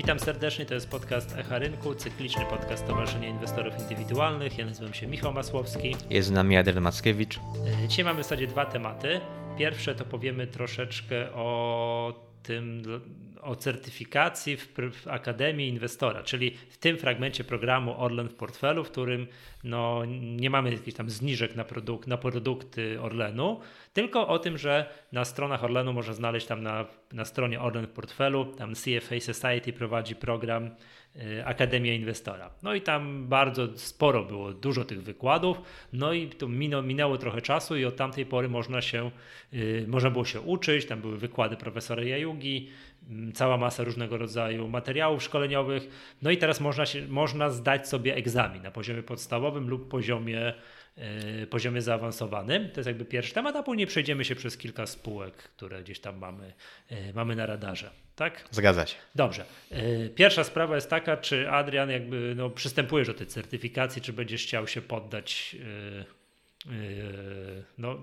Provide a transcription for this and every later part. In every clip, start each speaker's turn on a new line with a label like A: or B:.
A: Witam serdecznie, to jest podcast Echa Rynku, cykliczny podcast Stowarzyszenia Inwestorów Indywidualnych. Ja nazywam się Michał Masłowski.
B: Jest z nami Adrian Mackiewicz.
A: E, dzisiaj mamy w zasadzie dwa tematy. Pierwsze to powiemy troszeczkę o tym, o certyfikacji w, w, Akademii Inwestora, czyli w tym fragmencie programu Orlen w portfelu, w którym no, nie mamy jakichś tam zniżek na, produk na produkty Orlenu, tylko o tym, że na stronach Orlenu można znaleźć tam na, na stronie Orlen w portfelu, tam CFA Society prowadzi program y, Akademia Inwestora. No i tam bardzo sporo było, dużo tych wykładów, no i to minęło, minęło trochę czasu i od tamtej pory można się, yy, można było się uczyć, tam były wykłady profesora Jajugi, cała masa różnego rodzaju materiałów szkoleniowych. No i teraz można, się, można zdać sobie egzamin na poziomie podstawowym lub poziomie, yy, poziomie zaawansowanym. To jest jakby pierwszy temat, a później przejdziemy się przez kilka spółek, które gdzieś tam mamy, yy, mamy na radarze. Tak?
B: Zgadza się.
A: Dobrze. Yy, pierwsza sprawa jest taka, czy Adrian jakby no, przystępujesz do tej certyfikacji, czy będziesz chciał się poddać no,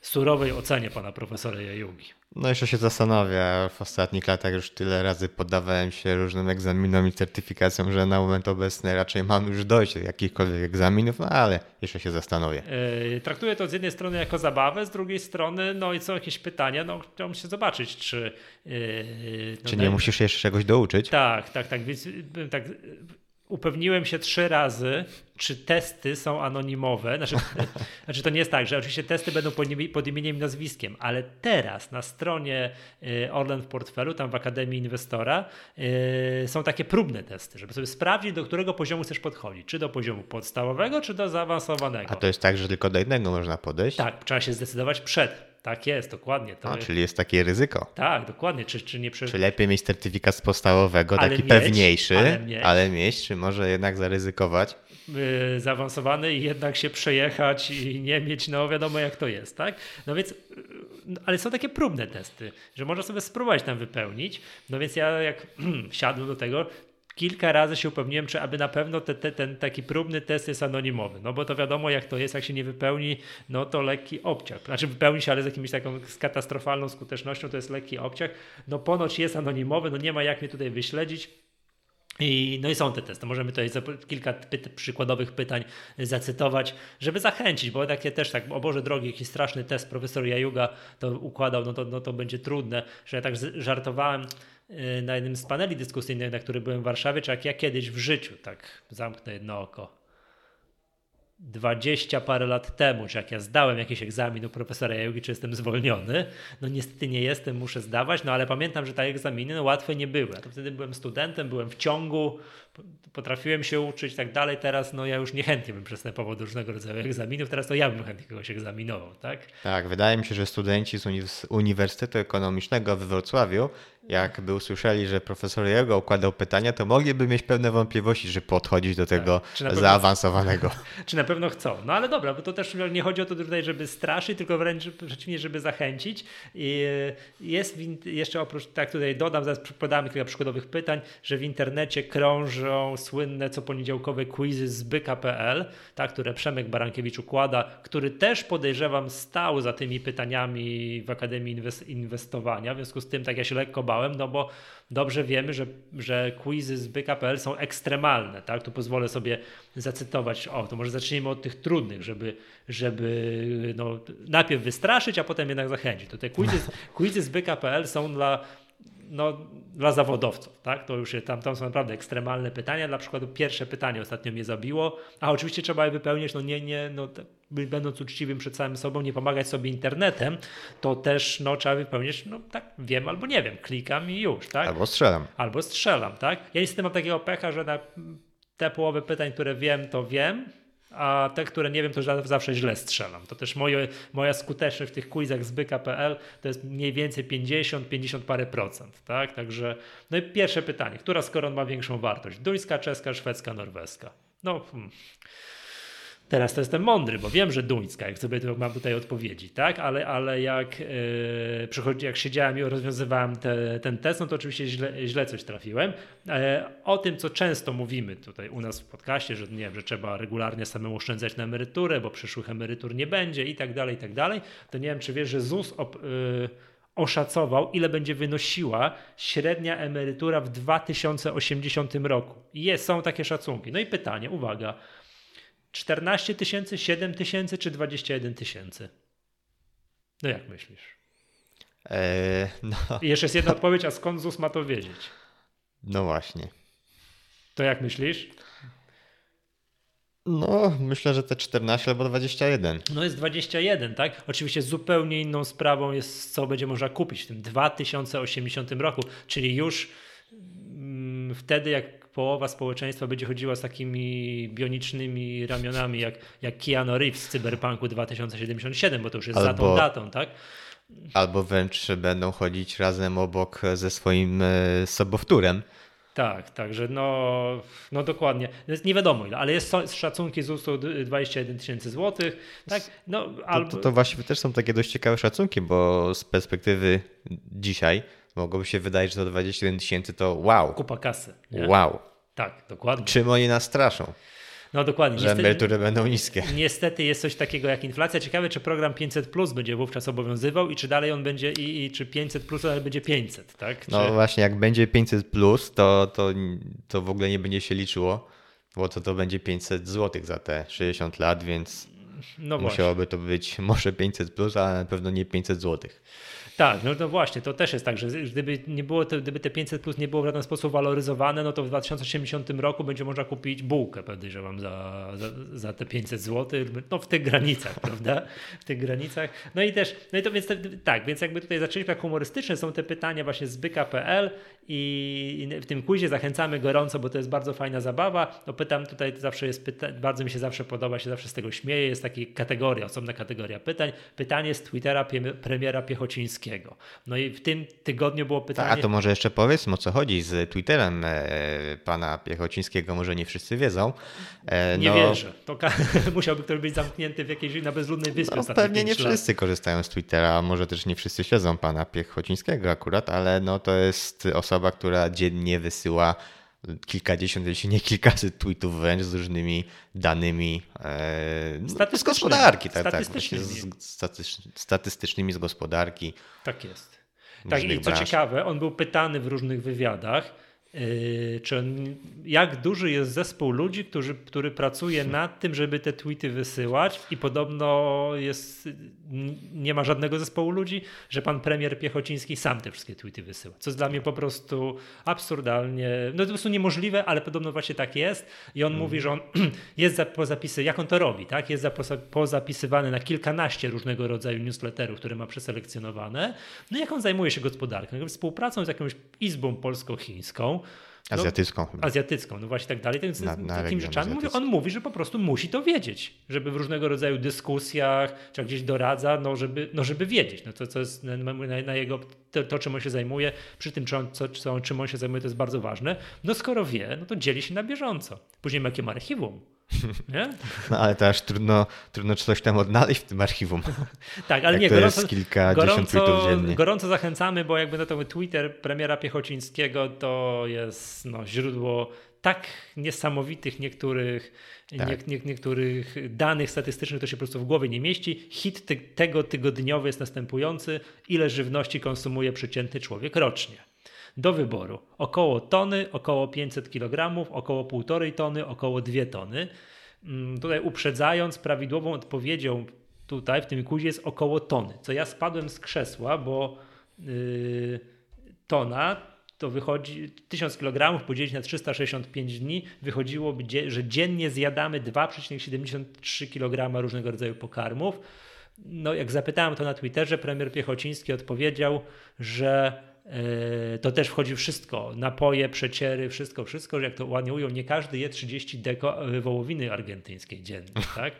A: surowej ocenie pana profesora Jajugi.
B: No jeszcze się zastanawiam. W ostatnich latach już tyle razy poddawałem się różnym egzaminom i certyfikacjom, że na moment obecny raczej mam już dojść do jakichkolwiek egzaminów, no ale jeszcze się zastanowię.
A: Yy, traktuję to z jednej strony jako zabawę, z drugiej strony, no i są jakieś pytania, no chciałbym się zobaczyć, czy...
B: Yy, no, czy nie musisz się jeszcze czegoś douczyć?
A: Tak, tak, tak, więc tak upewniłem się trzy razy, czy testy są anonimowe. Znaczy, znaczy, to nie jest tak, że oczywiście testy będą pod, imieniem i nazwiskiem, ale teraz na stronie y, Orlen w portfelu, tam w Akademii Inwestora, yy, są takie próbne testy, żeby sobie sprawdzić, do którego poziomu chcesz podchodzić. Czy do poziomu podstawowego, czy do zaawansowanego.
B: A to jest tak, że tylko do jednego można podejść?
A: Tak, trzeba się zdecydować przed. Tak jest, dokładnie.
B: To A, czyli jest takie ryzyko.
A: Tak, dokładnie. Czy, czy, nie
B: przy... czy lepiej mieć certyfikat z podstawowego, ale taki mieć, pewniejszy, ale mieć. ale mieć, czy może jednak zaryzykować?
A: Yy, zaawansowany i jednak się przejechać i nie mieć, no wiadomo jak to jest, tak? No więc, yy, ale są takie próbne testy, że można sobie spróbować tam wypełnić. No więc ja jak siadłem do tego, kilka razy się upewniłem, czy aby na pewno te, te, ten taki próbny test jest anonimowy. No bo to wiadomo, jak to jest, jak się nie wypełni, no to lekki obciach. Znaczy wypełni się, ale z jakimś taką z katastrofalną skutecznością, to jest lekki obciach. No ponoć jest anonimowy, no nie ma jak mnie tutaj wyśledzić. I, no i są te testy. Możemy tutaj kilka przykładowych pytań zacytować, żeby zachęcić, bo takie też tak, o Boże drogi, jakiś straszny test profesor Jajuga to układał, no to, no to będzie trudne, że ja tak żartowałem Y, na jednym z paneli dyskusyjnych, na którym byłem w Warszawie, czy jak ja kiedyś w życiu, tak zamknę jedno oko, dwadzieścia parę lat temu, czy jak ja zdałem jakiś egzamin u profesora Jajugi, czy jestem zwolniony, no niestety nie jestem, muszę zdawać, no ale pamiętam, że te egzaminy no, łatwe nie były. Ja to wtedy byłem studentem, byłem w ciągu, potrafiłem się uczyć i tak dalej. Teraz no ja już niechętnie bym przystępował do różnego rodzaju egzaminów, teraz to ja bym chętnie kogoś egzaminował, tak?
B: Tak, wydaje mi się, że studenci z Uniwersytetu Ekonomicznego w Wrocławiu jak by usłyszeli, że profesor Jego układał pytania, to mogliby mieć pewne wątpliwości, żeby podchodzić do tego tak. pewno, zaawansowanego.
A: Czy na pewno chcą? No ale dobra, bo to też nie chodzi o to tutaj, żeby straszyć, tylko wręcz przeciwnie, żeby zachęcić. I jest jeszcze oprócz, tak tutaj dodam, zaraz podamy kilka przykładowych pytań, że w internecie krążą słynne co poniedziałkowe quizy z byka.pl, tak, które Przemek Barankiewicz układa, który też podejrzewam stał za tymi pytaniami w Akademii Inwestowania, w związku z tym tak ja się lekko no bo dobrze wiemy, że, że quizy z BKPL są ekstremalne, tak? Tu pozwolę sobie zacytować, o, to może zacznijmy od tych trudnych, żeby, żeby no, najpierw wystraszyć, a potem jednak zachęcić. To te quizy, quizy z BKPL są dla no, dla zawodowców, tak? To już tam, tam są naprawdę ekstremalne pytania. Dla przykładu pierwsze pytanie ostatnio mnie zabiło, a oczywiście trzeba je wypełnić, no nie, nie, no będąc uczciwym przed samym sobą, nie pomagać sobie internetem, to też no, trzeba wypełnić, no tak, wiem albo nie wiem, klikam i już, tak?
B: Albo strzelam.
A: Albo strzelam, tak? Ja niestety mam takiego pecha, że na te połowy pytań, które wiem, to wiem, a te, które nie wiem, to zawsze źle strzelam. To też moje, moja skuteczność w tych quizach z byka.pl to jest mniej więcej 50, 50 parę procent, tak? Także, no i pierwsze pytanie, która z koron ma większą wartość? Duńska, czeska, szwedzka, norweska? No, hmm. Teraz to jestem mądry, bo wiem, że duńska, jak sobie mam tutaj odpowiedzi, tak? Ale, ale jak, yy, przychodzi, jak siedziałem i rozwiązywałem te, ten test, no to oczywiście źle, źle coś trafiłem. E, o tym, co często mówimy tutaj u nas w podcaście, że nie wiem, że trzeba regularnie samemu oszczędzać na emeryturę, bo przyszłych emerytur nie będzie i tak dalej, i tak dalej, to nie wiem, czy wiesz, że ZUS op, yy, oszacował, ile będzie wynosiła średnia emerytura w 2080 roku. I jest, są takie szacunki. No i pytanie, uwaga, 14 tysięcy, 7 tysięcy czy 21 tysięcy? No jak myślisz?
B: Eee, no.
A: I jeszcze jest jedna odpowiedź, a skąd ZUS ma to wiedzieć?
B: No właśnie.
A: To jak myślisz?
B: No, myślę, że te 14 albo 21.
A: No jest 21, tak? Oczywiście zupełnie inną sprawą jest, co będzie można kupić w tym 2080 roku, czyli już mm, wtedy, jak połowa społeczeństwa będzie chodziła z takimi bionicznymi ramionami, jak, jak Keanu Reeves z Cyberpunku 2077, bo to już jest albo, za tą datą, tak?
B: Albo wręcz będą chodzić razem obok ze swoim e, sobowtórem.
A: Tak, także no, no dokładnie. Nie wiadomo ile, ale jest szacunki z ZUS-u 21 tysięcy złotych. Tak? No,
B: albo... to, to, to właściwie też są takie dość ciekawe szacunki, bo z perspektywy dzisiaj mogłoby się wydać, że to 21 tysięcy to wow.
A: Kupa kasy.
B: Nie? Wow.
A: Tak, dokładnie.
B: Czym oni nas straszą?
A: No dokładnie.
B: Że emerytury będą niskie.
A: Niestety jest coś takiego jak inflacja. Ciekawe, czy program 500 plus będzie wówczas obowiązywał i czy dalej on będzie, i, i czy 500 plus ale będzie 500, tak?
B: No właśnie, jak będzie 500 plus, to, to, to w ogóle nie będzie się liczyło, bo to, to będzie 500 zł za te 60 lat, więc no musiałoby to być może 500 plus, ale na pewno nie 500 złotych.
A: Tak, no, no właśnie, to też jest tak, że gdyby, nie było gdyby te 500 plus nie było w żaden sposób waloryzowane, no to w 2080 roku będzie można kupić bułkę, podejrzewam, za, za, za te 500 zł, no w tych granicach, prawda? W tych granicach. No i też, no i to więc tak, więc jakby tutaj zaczęliśmy jak humorystyczne są te pytania właśnie z byka.pl i w tym quizie zachęcamy gorąco, bo to jest bardzo fajna zabawa. No pytam tutaj, zawsze jest pyta, bardzo mi się zawsze podoba, się zawsze z tego śmieję, jest taka kategoria, osobna kategoria pytań. Pytanie z Twittera premiera Piechocińskiego no i w tym tygodniu było pytanie.
B: A to może jeszcze powiedzmy o co chodzi z Twitterem e, pana Piechocińskiego, może nie wszyscy wiedzą.
A: E, nie no... wierzę. To musiałby ktoś być zamknięty w jakiejś na bezludnej wyspie.
B: No, pewnie nie wszyscy korzystają z Twittera, może też nie wszyscy śledzą pana Piechocińskiego akurat, ale no to jest osoba, która dziennie wysyła kilkadziesiąt, jeśli nie kilkaset tweetów wręcz z różnymi danymi e, z gospodarki. Tak, tak, statystycznymi. Tak, z, statystycznymi z gospodarki.
A: Tak jest. Tak, i co branż. ciekawe, on był pytany w różnych wywiadach, czy on, jak duży jest zespół ludzi, którzy, który pracuje nad tym, żeby te tweety wysyłać i podobno jest, nie ma żadnego zespołu ludzi, że pan premier Piechociński sam te wszystkie tweety wysyła. Co jest dla mnie po prostu absurdalnie, no po prostu niemożliwe, ale podobno właśnie tak jest i on hmm. mówi, że on jest za, pozapisy, jak on to robi, tak? Jest za, pozapisywany na kilkanaście różnego rodzaju newsletterów, które ma przeselekcjonowane. No jak on zajmuje się gospodarką, współpracą z jakąś izbą polsko-chińską,
B: no, azjatycką chyba.
A: Azjatycką, no właśnie tak dalej. Więc na, na takimi rzeczami mówi, on mówi, że po prostu musi to wiedzieć, żeby w różnego rodzaju dyskusjach, czy gdzieś doradza, no żeby, no żeby wiedzieć, no to co jest na, na, na jego, to, to, czym on się zajmuje, przy tym, czy on, co, co, czym on się zajmuje, to jest bardzo ważne. No skoro wie, no to dzieli się na bieżąco. Później jakie ma archiwum, nie?
B: No ale też trudno, trudno coś tam odnaleźć w tym archiwum.
A: tak, ale nie, to gorąco, jest kilkadziesiąt gorąco, dziennie. gorąco zachęcamy, bo jakby na to Twitter premiera Piechocińskiego to jest no, źródło tak niesamowitych niektórych, tak. Nie, nie, niektórych danych statystycznych, to się po prostu w głowie nie mieści. Hit ty, tego tygodniowy jest następujący. Ile żywności konsumuje przeciętny człowiek rocznie? Do wyboru. Około tony, około 500 kg, około 1,5 tony, około 2 tony. Mm, tutaj uprzedzając, prawidłową odpowiedzią tutaj w tym kuzie jest około tony. Co ja spadłem z krzesła, bo yy, tona to wychodzi 1000 kg podzielić na 365 dni, wychodziłoby, że dziennie zjadamy 2,73 kg różnego rodzaju pokarmów. No, jak zapytałem to na Twitterze, premier Piechociński odpowiedział, że to też wchodzi wszystko, napoje, przeciery, wszystko, wszystko, jak to ładnie ujął, nie każdy je 30 deko e, wołowiny argentyńskiej dziennie, tak?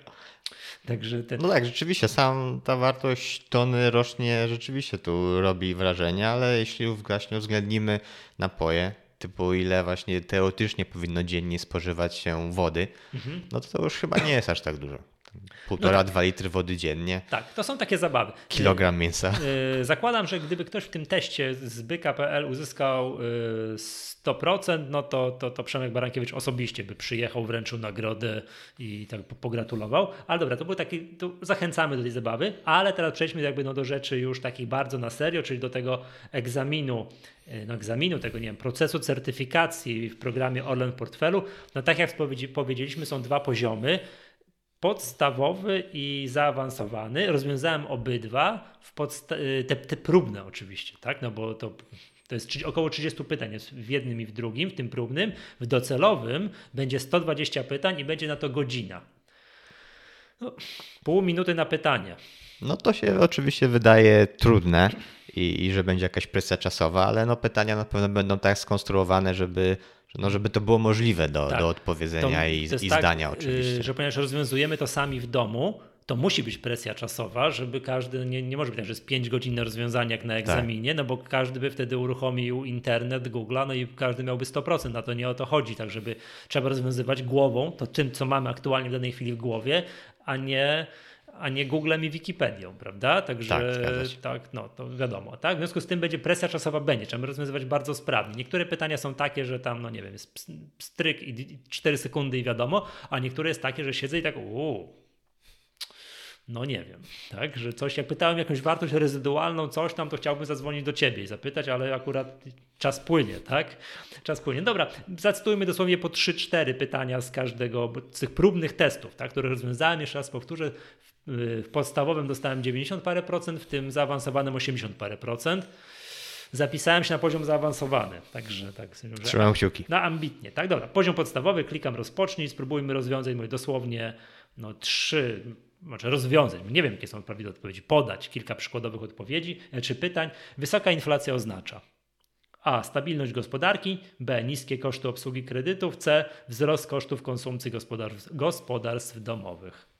B: Także ten... No tak, rzeczywiście, sam ta wartość tony rocznie rzeczywiście tu robi wrażenie, ale jeśli właśnie uwzględnimy napoje, typu ile właśnie teoretycznie powinno dziennie spożywać się wody, mhm. no to to już chyba nie jest aż tak dużo. Półtora, no, dwa litry wody dziennie.
A: Tak, to są takie zabawy.
B: Kilogram mięsa.
A: Zakładam, że gdyby ktoś w tym teście z byka.pl uzyskał 100%, no to, to, to Przemek Barankiewicz osobiście by przyjechał, wręczył nagrodę i tak pogratulował. Ale dobra, to był taki, to zachęcamy do tej zabawy, ale teraz przejdźmy jakby no do rzeczy już takich bardzo na serio, czyli do tego egzaminu, no egzaminu tego, nie wiem, procesu certyfikacji w programie Orlen Portfelu. No tak jak powiedzieliśmy, są dwa poziomy podstawowy i zaawansowany. Rozwiązałem obydwa, w podsta- te, te próbne oczywiście, tak? No bo to to jest około 30 pytań jest w jednym i w drugim, w tym próbnym. W docelowym będzie 120 pytań i będzie na to godzina. No, pół minuty na pytanie.
B: No to się oczywiście wydaje trudne i, i że będzie jakaś presja czasowa, ale no pytania na pewno będą tak skonstruowane, żeby no, żeby to było możliwe do, tak. do odpowiedzenia to, i, to i tak, zdania oczywiście.
A: Że ponieważ rozwiązujemy to sami w domu, to musi być presja czasowa, żeby każdy, nie, nie może być tak, że jest 5 godzin na rozwiązanie jak na tak. egzaminie, tak. no bo każdy by wtedy uruchomił internet, Google'a, no i każdy miałby 100%, na to nie o to chodzi, tak żeby trzeba rozwiązywać głową, to tym, co mamy aktualnie w danej chwili w głowie, a nie a nie Googlem i Wikipedią, prawda? Także tak, tak, no to wiadomo, tak? W związku z tym będzie presja czasowa będzie, trzeba rozwiązywać bardzo sprawnie. Niektóre pytania są takie, że tam, no nie wiem, jest stryk i 4 sekundy i wiadomo, a niektóre jest takie, że siedzę i tak, uuu, no nie wiem, tak, że coś, jak pytałem jakąś wartość rezydualną, coś tam, to chciałbym zadzwonić do ciebie i zapytać, ale akurat czas płynie, tak? Czas płynie. Dobra, zacytujmy dosłownie po 3-4 pytania z każdego z tych próbnych testów, tak, które rozwiązałem, jeszcze raz powtórzę, w, w podstawowym dostałem 90 parę procent, w tym zaawansowanym 80 parę procent zapisałem się na poziom zaawansowany. Także tak.
B: Trzymam kciuki.
A: Na ambitnie, tak? Dobra, poziom podstawowy, klikam rozpocznij, spróbujmy rozwiązać moje dosłownie no, trzy znaczy rozwiązań, nie wiem jakie są prawidłowe odpowiedzi, podać kilka przykładowych odpowiedzi e, czy pytań. Wysoka inflacja oznacza A. Stabilność gospodarki, B. Niskie koszty obsługi kredytów, C. Wzrost kosztów konsumpcji gospodarstw, gospodarstw domowych.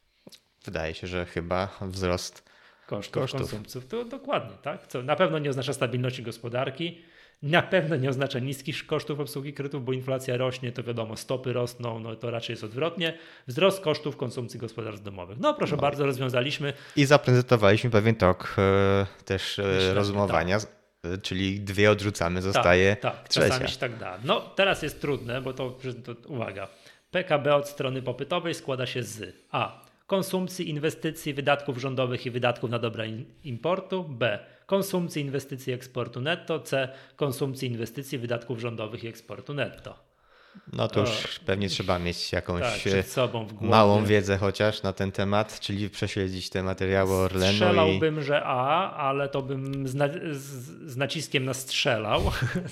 B: Wydaje się, że chyba wzrost
A: kosztów, kosztów. konsumpcji. To dokładnie, tak? Co na pewno nie oznacza stabilności gospodarki, na pewno nie oznacza niskich kosztów obsługi kredytów, bo inflacja rośnie, to wiadomo, stopy rosną, no to raczej jest odwrotnie. Wzrost kosztów konsumpcji gospodarstw domowych. No proszę no. bardzo, rozwiązaliśmy.
B: I zaprezentowaliśmy pewien tok e, też e, rozumowania. Tak e, czyli dwie odrzucamy, zostaje tak, tak, trzecia.
A: Czasami się tak da. No teraz jest trudne, bo to, to, uwaga, PKB od strony popytowej składa się z A. Konsumpcji, inwestycji, wydatków rządowych i wydatków na dobra importu. B konsumpcji, inwestycji, eksportu netto, C konsumpcji, inwestycji, wydatków rządowych i eksportu netto.
B: No to już pewnie trzeba mieć jakąś tak, e, małą wiedzę chociaż na ten temat, czyli prześledzić te materiały Orlenu.
A: Strzelałbym, i... że A, ale to bym z, na, z, naciskiem na strzelał.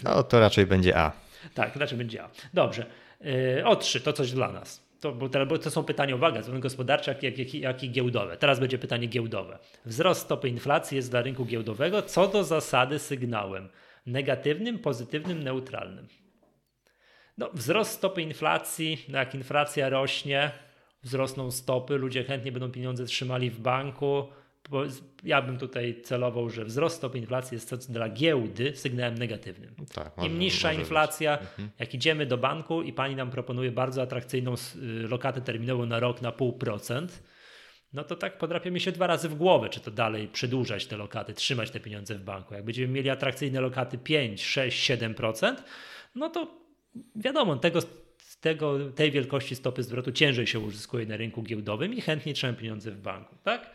B: No to raczej będzie A.
A: Tak, raczej będzie A. Dobrze. Yy, o trzy, to coś dla nas to, bo, bo to są pytania, uwaga, zarówno gospodarcze, jak, jak, jak, i giełdowe. Teraz będzie pytanie giełdowe. Wzrost stopy inflacji jest dla rynku giełdowego co do zasady sygnałem negatywnym, pozytywnym, neutralnym. No, wzrost stopy inflacji, no jak inflacja rośnie, wzrosną stopy, ludzie chętnie będą pieniądze trzymali w banku, ja bym tutaj celował, że wzrost stopy inflacji jest dla giełdy sygnałem negatywnym. Tak, może, Im niższa inflacja, mhm. jak idziemy do banku i pani nam proponuje bardzo atrakcyjną y, lokatę terminową na rok na pół procent, no to tak podrapiemy się dwa razy w głowę, czy to dalej przedłużać te lokaty, trzymać te pieniądze w banku. Jak będziemy mieli atrakcyjne lokaty 5, 6, 7%, no to wiadomo, tego, tego, tej wielkości stopy zwrotu ciężej się uzyskuje na rynku giełdowym i chętniej trzymamy pieniądze w banku, tak?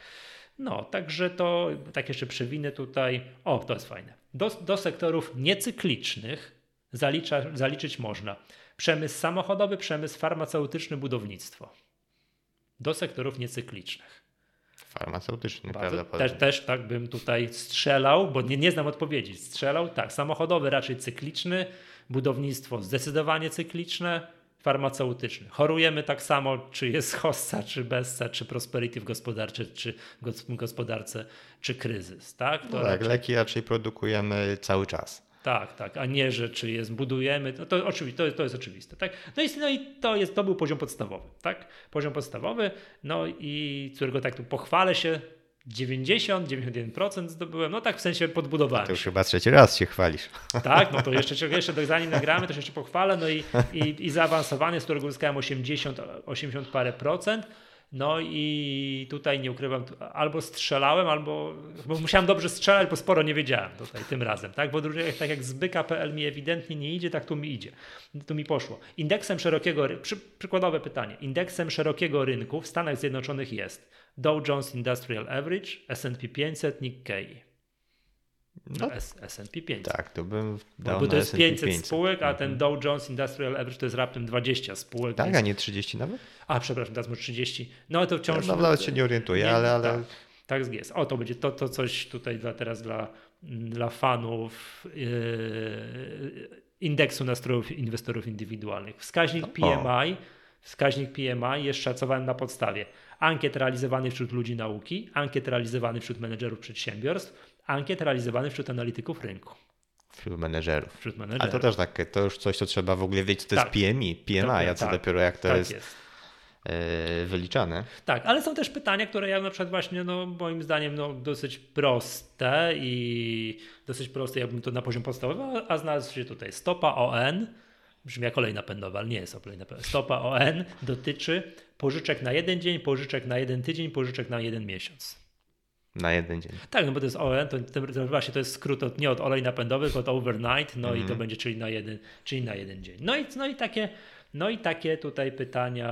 A: No, także to, tak jeszcze przewinę tutaj, o, to jest fajne. Do, do sektorów niecyklicznych zalicza, zaliczyć można przemysł samochodowy, przemysł farmaceutyczny, budownictwo. Do sektorów niecyklicznych.
B: Farmaceutyczny,
A: Bardzo, też, też tak bym tutaj strzelał, bo nie, nie znam odpowiedzi. Strzelał, tak, samochodowy raczej cykliczny, budownictwo zdecydowanie cykliczne, farmaceutyczny. Chorujemy tak samo, czy jest hossa, czy bessa, czy prosperity w gospodarce, czy gospodarce, czy kryzys. Tak,
B: no tak raczej... leki raczej produkujemy cały czas.
A: Tak, tak, a nie, że czy je zbudujemy, no to, oczywiście, to, to jest oczywiste. Tak? No, i, no i to, jest, to był poziom podstawowy. Tak? Poziom podstawowy, no i którego tak tu pochwalę się, 90-91% zdobyłem, no tak w sensie podbudowałem.
B: To już chyba trzeci raz się chwalisz.
A: Tak, no to jeszcze, jeszcze zanim nagramy, to się jeszcze pochwalę, no i, i, i zaawansowany, z którego uzyskałem 80, 80 parę procent. No i tutaj nie ukrywam, albo strzelałem, albo bo musiałem dobrze strzelać, bo sporo nie wiedziałem tutaj tym razem, tak? Bo tak jak z mi ewidentnie nie idzie, tak tu mi idzie. Tu mi poszło. Indeksem szerokiego, przy, przykładowe pytanie, indeksem szerokiego rynku w Stanach Zjednoczonych jest Dow Jones Industrial Average, S&P 500, Nikkei. No, no S&P 500.
B: Tak, to bym dał
A: Bo to jest 500, 500, spółek, a ten mhm. Dow Jones Industrial Average to jest raptem 20 spółek.
B: Tak, więc... a nie 30 nawet?
A: A, przepraszam, teraz może 30. No to wciąż...
B: Ja nawet się nie orientuję, nie, ale... ale...
A: Tak, tak jest. O, to będzie to, to coś tutaj dla, teraz dla, dla fanów yy, indeksu nastrojów inwestorów indywidualnych. Wskaźnik PMI, wskaźnik PMI jest szacowany na podstawie ankiet realizowanych wśród ludzi nauki, ankiet realizowanych wśród menedżerów przedsiębiorstw, ankiet realizowanych wśród analityków rynku.
B: Wśród menedżerów.
A: Wśród menedżerów.
B: Ale to też takie, to już coś, co trzeba w ogóle wiedzieć, co to tak. jest PMI, PMI, tak, a co tak, dopiero jak to tak jest, jest. Yy, wyliczane.
A: Tak, ale są też pytania, które ja na przykład właśnie, no moim zdaniem, no dosyć proste i dosyć proste, jakbym to na poziom podstawowy, a znalazł się tutaj stopa ON, brzmi jak olej napędowy, ale nie jest olej napędowy. Stopa ON dotyczy pożyczek na jeden dzień, pożyczek na jeden tydzień, pożyczek na jeden miesiąc.
B: Na jeden dzień.
A: Tak, no bo to jest ON, to, to, to właśnie to jest skrót od, nie od olej napędowy, tylko od overnight, no mm. i to mhm. będzie czyli na jeden, czyli na jeden dzień. No i, no i takie no i takie tutaj pytania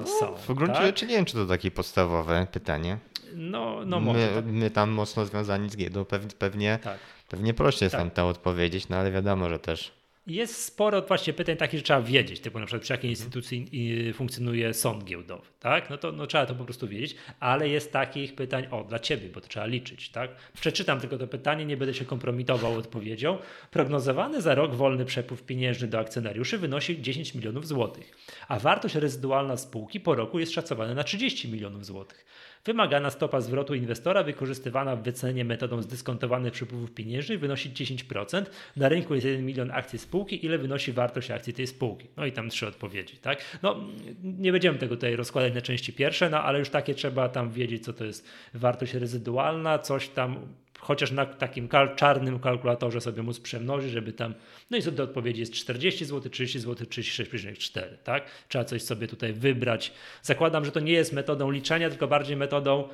A: no, są.
B: W gruncie tak? rzeczy nie wiem, czy to takie podstawowe pytanie.
A: No, no może.
B: My,
A: tak.
B: my tam mocno związani z GIEDą, pewnie, pewnie, tak. pewnie prościej jest tak. tam to odpowiedzieć, no ale wiadomo, że też
A: jest sporo właśnie pytań takich, że trzeba wiedzieć, typu na przykład przy jakiej instytucji funkcjonuje sąd giełdowy, tak? No to no, trzeba to po prostu wiedzieć, ale jest takich pytań, o, dla ciebie, bo to trzeba liczyć, tak? Przeczytam tylko to pytanie, nie będę się kompromitował odpowiedzią. Prognozowany za rok wolny przepływ pieniężny do akcjonariuszy wynosi 10 milionów złotych, a wartość rezydualna spółki po roku jest szacowana na 30 milionów złotych. Wymagana stopa zwrotu inwestora wykorzystywana w wycenie metodą zdyskontowanych przepływów pieniężnych wynosi 10%. Na rynku jest 1 milion akcji spółki. Ile wynosi wartość akcji tej spółki? No i tam trzy odpowiedzi, tak? No nie będziemy tego tutaj rozkładać na części pierwsze, no ale już takie trzeba tam wiedzieć, co to jest wartość rezydualna, coś tam chociaż na takim kal czarnym kalkulatorze sobie móc przemnożyć, żeby tam, no i do odpowiedzi jest 40 zł, 30 zł, 36,4, tak? Trzeba coś sobie tutaj wybrać. Zakładam, że to nie jest metodą liczenia, tylko bardziej metodą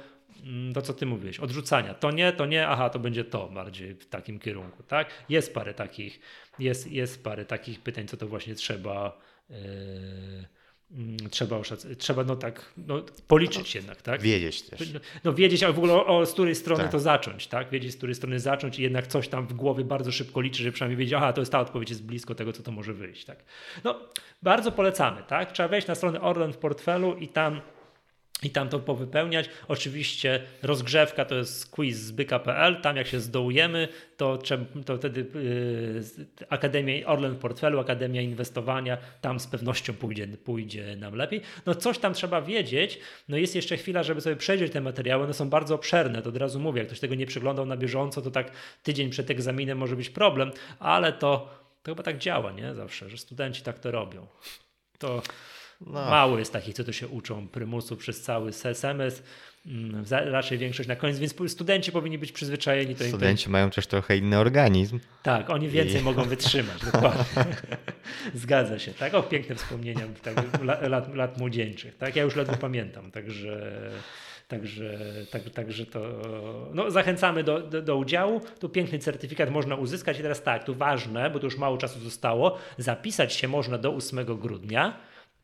A: mm, to, co ty mówiłeś, odrzucania. To nie, to nie, aha, to będzie to bardziej w takim kierunku, tak? Jest parę takich, jest, jest parę takich pytań, co to właśnie trzeba yy, trzeba, oszac- trzeba no tak no, policzyć no, jednak, tak?
B: Wiedzieć też.
A: No, no wiedzieć, ale w ogóle o, o z której strony tak. to zacząć, tak? Wiedzieć, z której strony zacząć i jednak coś tam w głowie bardzo szybko liczy, żeby przynajmniej wiedzieć, aha, to jest ta odpowiedź, jest blisko tego, co to może wyjść, tak? No, bardzo polecamy, tak? Trzeba wejść na stronę Orlen w portfelu i tam i tam to powypełniać. Oczywiście rozgrzewka to jest quiz z byka.pl. Tam jak się zdołujemy, to, to wtedy yy, Akademia Orlen w portfelu, Akademia Inwestowania, tam z pewnością pójdzie, pójdzie nam lepiej. No coś tam trzeba wiedzieć. No jest jeszcze chwila, żeby sobie przejrzeć te materiały. One są bardzo obszerne, to od razu mówię. Jak ktoś tego nie przeglądał na bieżąco, to tak tydzień przed egzaminem może być problem, ale to, to chyba tak działa, nie? Zawsze, że studenci tak to robią. To no. Mało jest takich, co to się uczą prymusu przez cały semestr. Mm, raczej większość na koniec, więc studenci powinni być przyzwyczajeni.
B: To studenci mają też trochę inny organizm.
A: Tak, oni więcej I... mogą wytrzymać. Zgadza się, tak? O, piękne wspomnienia tak, lat, lat młodzieńczych. Tak? Ja już ledwo pamiętam, także... Także, tak, także to no, zachęcamy do, do, do, udziału. Tu piękny certyfikat można uzyskać. I teraz tak, tu ważne, bo tu już mało czasu zostało. Zapisać się można do 8 grudnia.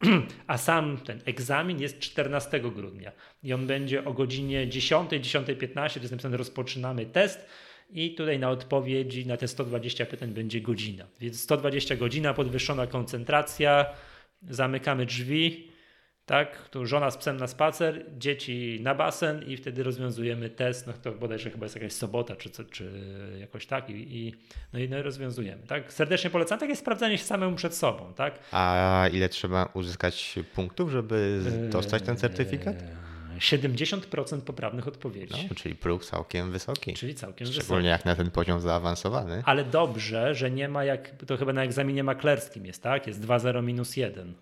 A: a sam ten egzamin jest 14 grudnia i on będzie o godzinie 10, 10.15, to jest napisane rozpoczynamy test i tutaj na odpowiedzi na te 120 pytań będzie godzina. Więc 120 godzina, podwyższona koncentracja, zamykamy drzwi, tak? Tu żona z psem na spacer, dzieci na basen i wtedy rozwiązujemy test, no to bodajże chyba jest jakaś sobota czy, czy jakoś tak i, i, no i no rozwiązujemy, tak? Serdecznie polecam, tak jest sprawdzanie się samemu przed sobą, tak?
B: A ile trzeba uzyskać punktów, żeby dostać ten certyfikat?
A: 70% poprawnych odpowiedzi.
B: No, czyli próg całkiem wysoki.
A: Czyli całkiem
B: Szczególnie
A: wysoki.
B: Szczególnie jak na ten poziom zaawansowany.
A: Ale dobrze, że nie ma jak, to chyba na egzaminie maklerskim jest, tak? Jest 2-0 minus 1.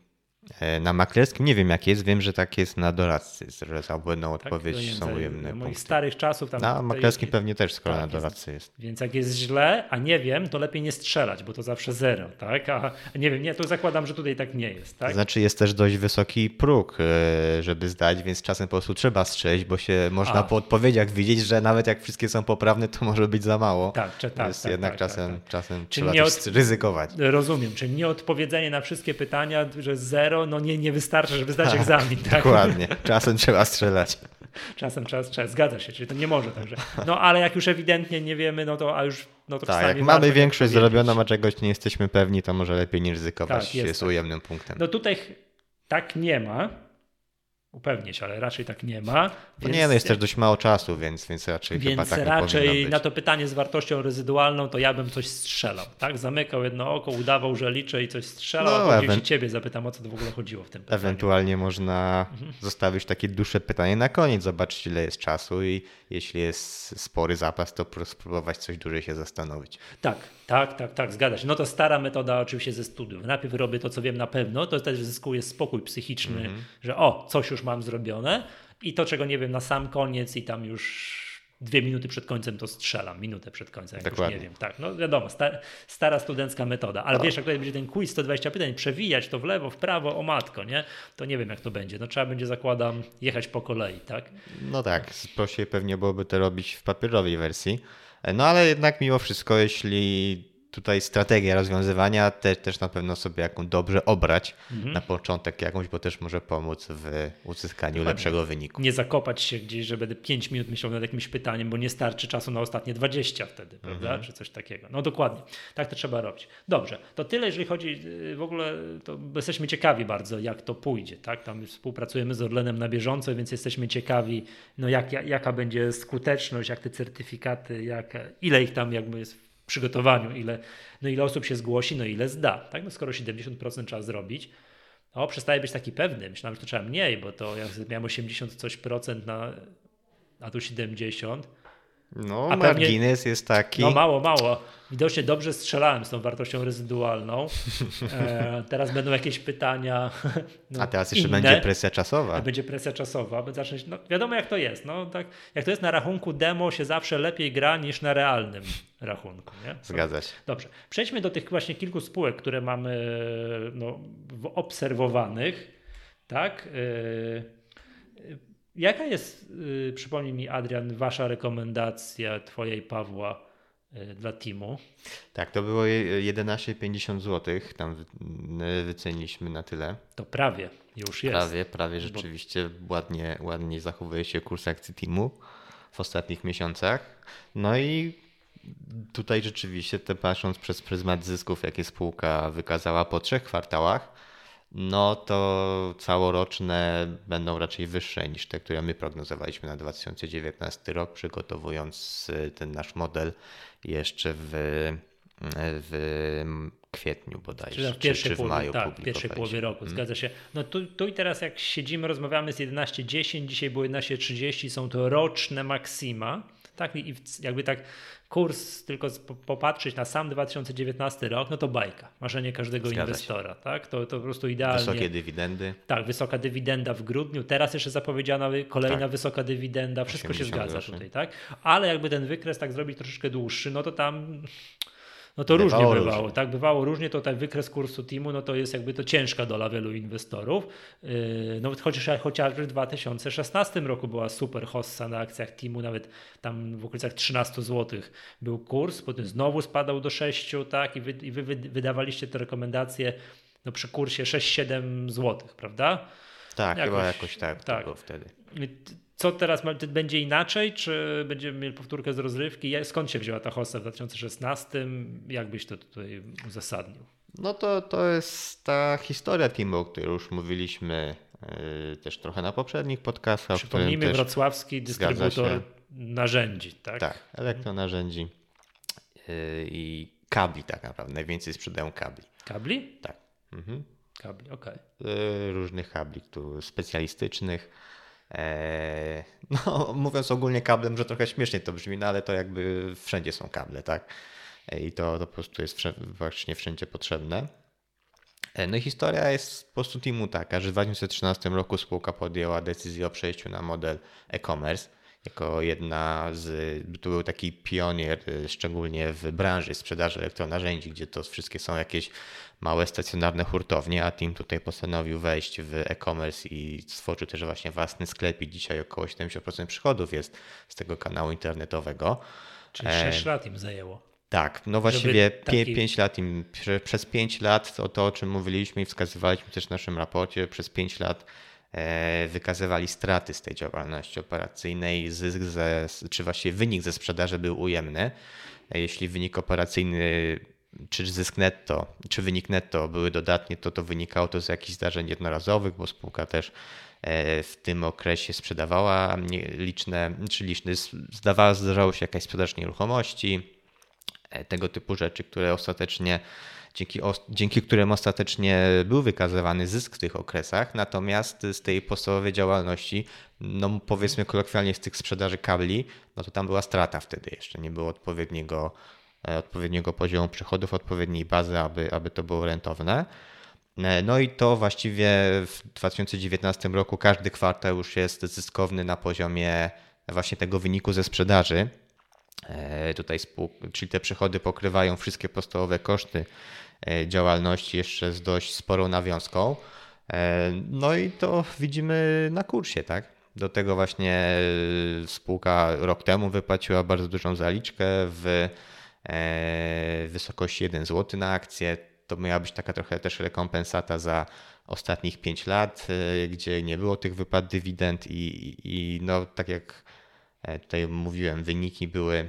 B: E, na maklerskim nie wiem jak jest, wiem, że tak jest na doradcy, że za błędną
A: Tak,
B: odpowiedź są ujemne
A: za moich
B: punkty.
A: starych czasów tam.
B: Na maklerskim pewnie też, skoro
A: Tak,
B: na
A: jest.
B: doradcy jest.
A: Więc jak jest źle, a nie wiem, to lepiej nie strzelać, bo to zawsze zero, tak? A nie wiem, nie, to zakładam, że tutaj tak nie jest, tak?
B: Znaczy jest też dość wysoki próg, e, żeby zdać, więc czasem po prostu trzeba strzelić, bo się można
A: A.
B: po odpowiedziach widzieć, że nawet jak wszystkie są poprawne, to może być za mało.
A: Tak, czy, tak,
B: Więc
A: tak,
B: jednak
A: tak,
B: czasem,
A: tak, tak.
B: czasem
A: Czyli
B: trzeba
A: od-
B: ryzykować.
A: Rozumiem, czyli nieodpowiedzenie na wszystkie pytania, że zero, no nie, nie wystarczy, żeby zdać egzamin, tak?
B: Dokładnie. Czasem trzeba strzelać.
A: Czasem trzeba strzelać, zgadza się, czyli to nie może także. No ale jak już ewidentnie nie wiemy, no to a już, no to
B: Tak, jak mamy większość zrobioną, a czegoś nie jesteśmy pewni, to może lepiej nie ryzykować
A: Tak,
B: się z
A: tak.
B: ujemnym punktem.
A: No tutaj tak nie ma, upewnię się, ale raczej tak nie ma.
B: No nie, no jest też dość mało czasu, więc, więc raczej chyba
A: Więc
B: tak nie powinno
A: raczej na to pytanie z wartością rezydualną, to ja bym coś strzelał, tak? Zamykał jedno oko, udawał, że liczę i coś strzelał,
B: No,
A: a później
B: ewen-
A: się ciebie zapytam, o co to w ogóle chodziło w tym pytaniu.
B: Ewentualnie można
A: Mhm.
B: zostawić takie dłuższe pytanie na koniec, zobaczyć ile jest czasu i jeśli jest spory zapas, to pró- spróbować coś dłużej się zastanowić.
A: Tak, tak, tak, tak, zgadza się. No to stara metoda oczywiście ze studiów. Najpierw robię to, co wiem na pewno, to też zyskuję spokój psychiczny,
B: Mhm.
A: że o, coś już mam zrobione i to, czego nie wiem na sam koniec i tam już dwie minuty przed końcem to strzelam, minutę przed końcem, jak
B: Dokładnie.
A: już nie wiem. Tak, no wiadomo, sta, stara studencka metoda. Ale wiesz, jak tutaj będzie ten quiz 120 pytań, przewijać to w lewo, w prawo, o matko, nie? To nie wiem, jak to będzie. No trzeba będzie, zakładam, jechać po kolei, tak?
B: No tak, prościej pewnie byłoby to robić w papierowej wersji. No ale jednak mimo wszystko, jeśli tutaj strategia rozwiązywania, te, też na pewno sobie jaką dobrze obrać
A: Mhm.
B: na początek jakąś, bo też może pomóc w uzyskaniu lepszego wyniku.
A: nie zakopać się gdzieś, że będę 5 minut myślał nad jakimś pytaniem, bo nie starczy czasu na ostatnie 20 wtedy, prawda?
B: Mhm.
A: Czy coś takiego. No dokładnie. Tak to trzeba robić. Dobrze, to tyle, jeżeli chodzi y, w ogóle, to jesteśmy ciekawi bardzo, jak to pójdzie, tak? Tam współpracujemy z Orlenem na bieżąco, więc jesteśmy ciekawi, no jak, jak, jaka będzie skuteczność, jak te certyfikaty, jak, ile ich tam jakby jest przygotowaniu, ile, no ile osób się zgłosi, no ile zda, tak? No skoro 70% trzeba zrobić, o, przestaje być taki pewny. Myślałem, że to trzeba mniej, bo to jak miałem 80 coś procent na, a tu 70.
B: No,
A: A pewnie-
B: margines jest taki.
A: No mało, mało. Widocznie dobrze strzelałem z tą wartością rezydualną. E, teraz będą jakieś pytania. No,
B: A teraz jeszcze
A: inne.
B: będzie presja czasowa.
A: Będzie presja czasowa, by zacząć, no wiadomo jak to jest, no tak, jak to jest na rachunku demo się zawsze lepiej gra niż na realnym rachunku, nie?
B: Zgadza się.
A: Dobrze, przejdźmy do tych właśnie kilku spółek, które mamy no, obserwowanych, tak? Yy, Jaka jest, yy, przypomnij mi Adrian, wasza rekomendacja, twoja i Pawła yy, dla teamu?
B: Tak, to było je- 11,50 zł. Tam wyceniliśmy na tyle.
A: To prawie już jest.
B: Prawie, prawie rzeczywiście ładnie, ładnie zachowuje się kurs akcji Teamu w ostatnich miesiącach. No i tutaj rzeczywiście, te patrząc przez pryzmat zysków, jakie spółka wykazała po trzech kwartałach, no to całoroczne będą raczej wyższe niż te, które my prognozowaliśmy na 2019 rok, przygotowując y, ten nasz model jeszcze w, w kwietniu bodajże,
A: Czyli w
B: czy,
A: pierwszej
B: czy w
A: połowie,
B: maju
A: tak, w pierwszej połowie roku, zgadza się. No tu, tu i teraz jak siedzimy, rozmawiamy z 11.10, dzisiaj było 11.30, są to roczne maksima, tak, i jakby tak kurs tylko popatrzeć na sam 2019 rok, no to bajka, marzenie każdego
B: Zgadza się.
A: inwestora, tak, to, to po prostu idealnie.
B: Wysokie dywidendy.
A: Tak, wysoka dywidenda w grudniu, teraz jeszcze zapowiedziana kolejna
B: Tak.
A: wysoka dywidenda, wszystko się
B: 80
A: zgadza
B: groszy.
A: tutaj, tak? Ale jakby ten wykres tak zrobić troszeczkę dłuższy, no to tam no to
B: Bywało
A: różnie bywało,
B: różnie.
A: tak? Bywało różnie, to ten wykres kursu teamu, no to jest jakby to ciężka dola wielu inwestorów. Yy, No chociaż, chociażby w 2016 roku była super hossa na akcjach teamu, nawet tam w okolicach 13 zł był kurs, potem znowu spadał do 6, tak? I wy, i wy wy- wydawaliście te rekomendacje no przy kursie 6-7 zł, prawda?
B: Tak, chyba
A: Jakoś-
B: jakoś tak,
A: tak.
B: było wtedy.
A: Co teraz będzie inaczej? Czy będziemy mieli powtórkę z rozrywki? Skąd się wzięła ta hossa w 2016? Jak byś to tutaj uzasadnił?
B: No to, to jest ta historia Teamu, o której już mówiliśmy yy, też trochę na poprzednich podcastach.
A: Przypomnijmy, wrocławski dystrybutor narzędzi, tak?
B: Tak, elektronarzędzi yy, i kabli tak naprawdę. Najwięcej sprzedają kabli.
A: Kabli?
B: Tak. Mhm.
A: Kabli, okej.
B: Yy, różnych kabli tu specjalistycznych. Eee, no, mówiąc ogólnie kablem, że trochę śmiesznie to brzmi, no ale to jakby wszędzie są kable, tak? I to, to po prostu jest właśnie wszędzie potrzebne. No i historia jest po prostu teamu taka, że w 2013 roku spółka podjęła decyzję o przejściu na model e-commerce jako jedna z, to był taki pionier, y, szczególnie w branży sprzedaży elektronarzędzi, gdzie to wszystkie są jakieś małe stacjonarne hurtownie, a Team tutaj postanowił wejść w e-commerce i stworzył też właśnie własny sklep i dzisiaj około 70% przychodów jest z tego kanału internetowego.
A: Czyli 6 lat im zajęło.
B: Tak, no właściwie taki... 5 lat im, przez 5 lat to, to o czym mówiliśmy i wskazywaliśmy też w naszym raporcie, przez 5 lat E, wykazywali straty z tej działalności operacyjnej, zysk ze, czy właściwie wynik ze sprzedaży był ujemny. E, jeśli wynik operacyjny, czy zysk netto, czy wynik netto były dodatnie, to to wynikało to z jakichś zdarzeń jednorazowych, bo spółka też e, w tym okresie sprzedawała liczne, czy liczne, zdarzało się jakaś sprzedaż nieruchomości, tego typu rzeczy, które ostatecznie dzięki, dzięki którym ostatecznie był wykazywany zysk w tych okresach, natomiast z tej podstawowej działalności, no powiedzmy kolokwialnie z tych sprzedaży kabli, no to tam była strata wtedy jeszcze, nie było odpowiedniego, e, odpowiedniego poziomu przychodów, odpowiedniej bazy, aby, aby to było rentowne. E, no i to właściwie w 2019 roku każdy kwartał już jest zyskowny na poziomie właśnie tego wyniku ze sprzedaży. E, tutaj, czyli te przychody pokrywają wszystkie podstawowe koszty e, działalności jeszcze z dość sporą nawiązką. E, no i to widzimy na kursie, tak? Do tego właśnie spółka rok temu wypłaciła bardzo dużą zaliczkę w wysokości 1 zł na akcję. To miała być taka trochę też rekompensata za ostatnich 5 lat, gdzie nie było tych wypłat dywidend i, i no tak jak tutaj mówiłem, wyniki były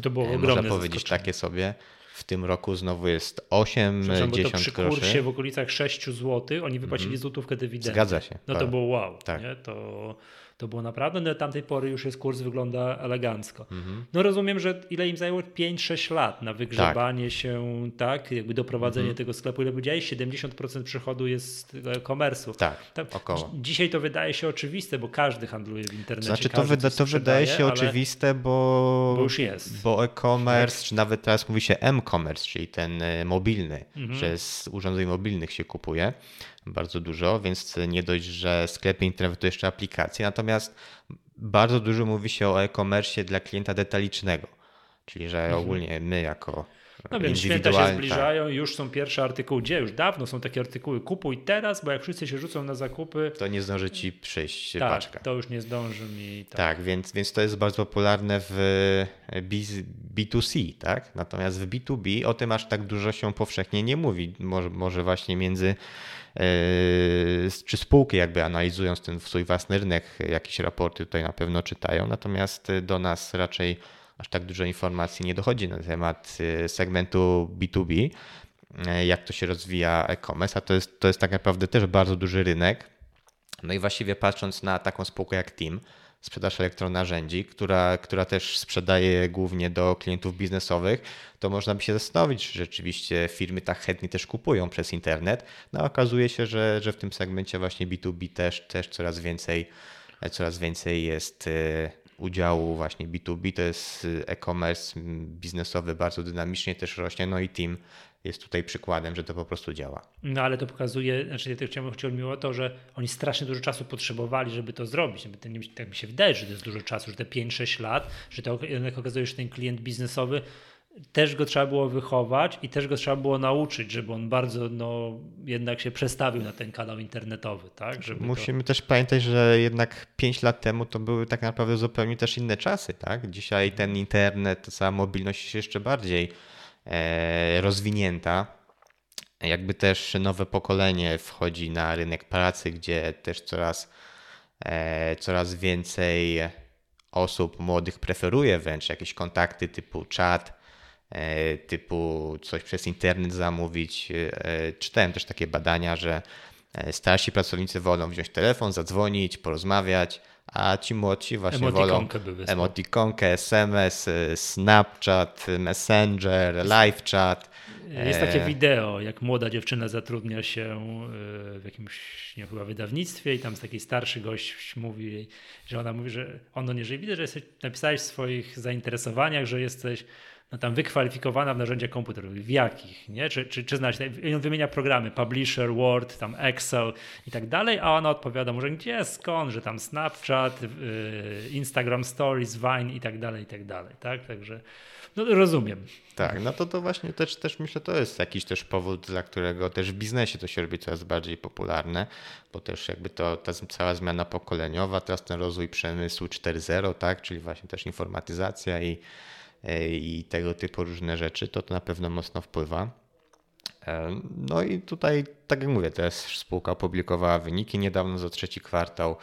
A: to było
B: e,
A: ogromne
B: Można powiedzieć takie sobie. W tym roku znowu jest 8, 10 to
A: przy kursie w okolicach 6 zł, oni wypłacili mm. złotówkę dywidendy.
B: Zgadza się.
A: No to było wow. Tak. Nie? To, to było naprawdę, no tamtej pory już jest kurs wygląda elegancko. Mhm. No rozumiem, że ile im zajęło 5-6 lat na wygrzebanie tak. się, tak, jakby doprowadzenie mhm. tego sklepu, ile powiedziałeś, 70% przychodu jest komersu.
B: Tak, tak, około.
A: Dzisiaj to wydaje się oczywiste, bo każdy handluje w internecie.
B: Znaczy to, wyda, to wydaje się oczywiste, bo,
A: bo już jest.
B: Bo e-commerce, tak. czy nawet teraz mówi się m-commerce, czyli ten e, mobilny, mhm. że z urządzeń mobilnych się kupuje bardzo dużo, więc nie dość, że sklepy internetowe to jeszcze aplikacje, natomiast bardzo dużo mówi się o e-commerce dla klienta detalicznego, czyli że mhm. ogólnie my jako
A: no więc święta się zbliżają, tak. już są pierwsze artykuły. Gdzie? Już dawno są takie artykuły. Kupuj teraz, bo jak wszyscy się rzucą na zakupy.
B: To nie zdąży ci przyjść
A: tak,
B: paczka.
A: To już nie zdąży mi.
B: Tak, tak więc, więc to jest bardzo popularne w B2C, tak? Natomiast w B2B o tym aż tak dużo się powszechnie nie mówi. Może, może właśnie między Yy, czy spółki jakby analizując ten swój własny rynek, jakieś raporty tutaj na pewno czytają, natomiast do nas raczej aż tak dużo informacji nie dochodzi na temat yy, segmentu B2B, yy, jak to się rozwija e-commerce, a to jest, to jest tak naprawdę też bardzo duży rynek. No i właściwie patrząc na taką spółkę jak Team, sprzedaż elektronarzędzi, która, która też sprzedaje głównie do klientów biznesowych, to można by się zastanowić, czy rzeczywiście firmy tak chętnie też kupują przez internet. No okazuje się, że, że w tym segmencie właśnie B2B też, też coraz więcej, coraz więcej jest e, udziału właśnie B2B, to jest e, e-commerce biznesowy bardzo dynamicznie też rośnie, no i team jest tutaj przykładem, że to po prostu działa.
A: No ale to pokazuje, znaczy ja chciałbym chodziło mi to, że oni strasznie dużo czasu potrzebowali, żeby to zrobić. tak mi się wydaje, że to jest dużo czasu, że te 5-6 lat, że to jednak okazuje się, że ten klient biznesowy też go trzeba było wychować i też go trzeba było nauczyć, żeby on bardzo no, jednak się przestawił na ten kanał internetowy. Tak? Żeby
B: Musimy to... też pamiętać, że jednak 5 lat temu to były tak naprawdę zupełnie też inne czasy. Tak? Dzisiaj ten internet, ta cała mobilność jest jeszcze bardziej E, rozwinięta. Jakby też nowe pokolenie wchodzi na rynek pracy, gdzie też coraz, e, coraz więcej osób młodych preferuje wręcz jakieś kontakty typu chat, e, typu coś przez internet zamówić. Czytałem też takie badania, że starsi pracownicy wolą wziąć telefon, zadzwonić, porozmawiać, a ci młodsi właśnie wolą emotikonkę, SMS, Snapchat, Messenger, live chat.
A: Jest takie e, wideo, jak młoda dziewczyna zatrudnia się e, w jakimś nie, chyba wydawnictwie i tam taki starszy gość mówi, że ona mówi, że on do niej, że widzę, że jesteś, napisałeś w swoich zainteresowaniach, że jesteś no tam wykwalifikowana w narzędziach komputerowych. W jakich? Nie? Czy, czy, czy znać? On wymienia programy, Publisher, Word, tam Excel i tak dalej, a ona odpowiada może gdzie, skąd, że tam Snapchat, yy, Instagram Stories, Vine i tak dalej, i tak dalej. Tak? Także no, rozumiem.
B: Tak, no to to właśnie też, też myślę, to jest jakiś też powód, dla którego też w biznesie to się robi coraz bardziej popularne, bo też jakby to ta cała zmiana pokoleniowa, teraz ten rozwój przemysłu 4.0, tak, czyli właśnie też informatyzacja i, i tego typu różne rzeczy, to to na pewno mocno wpływa. E, no i tutaj, tak jak mówię, też spółka opublikowała wyniki niedawno za trzeci kwartał.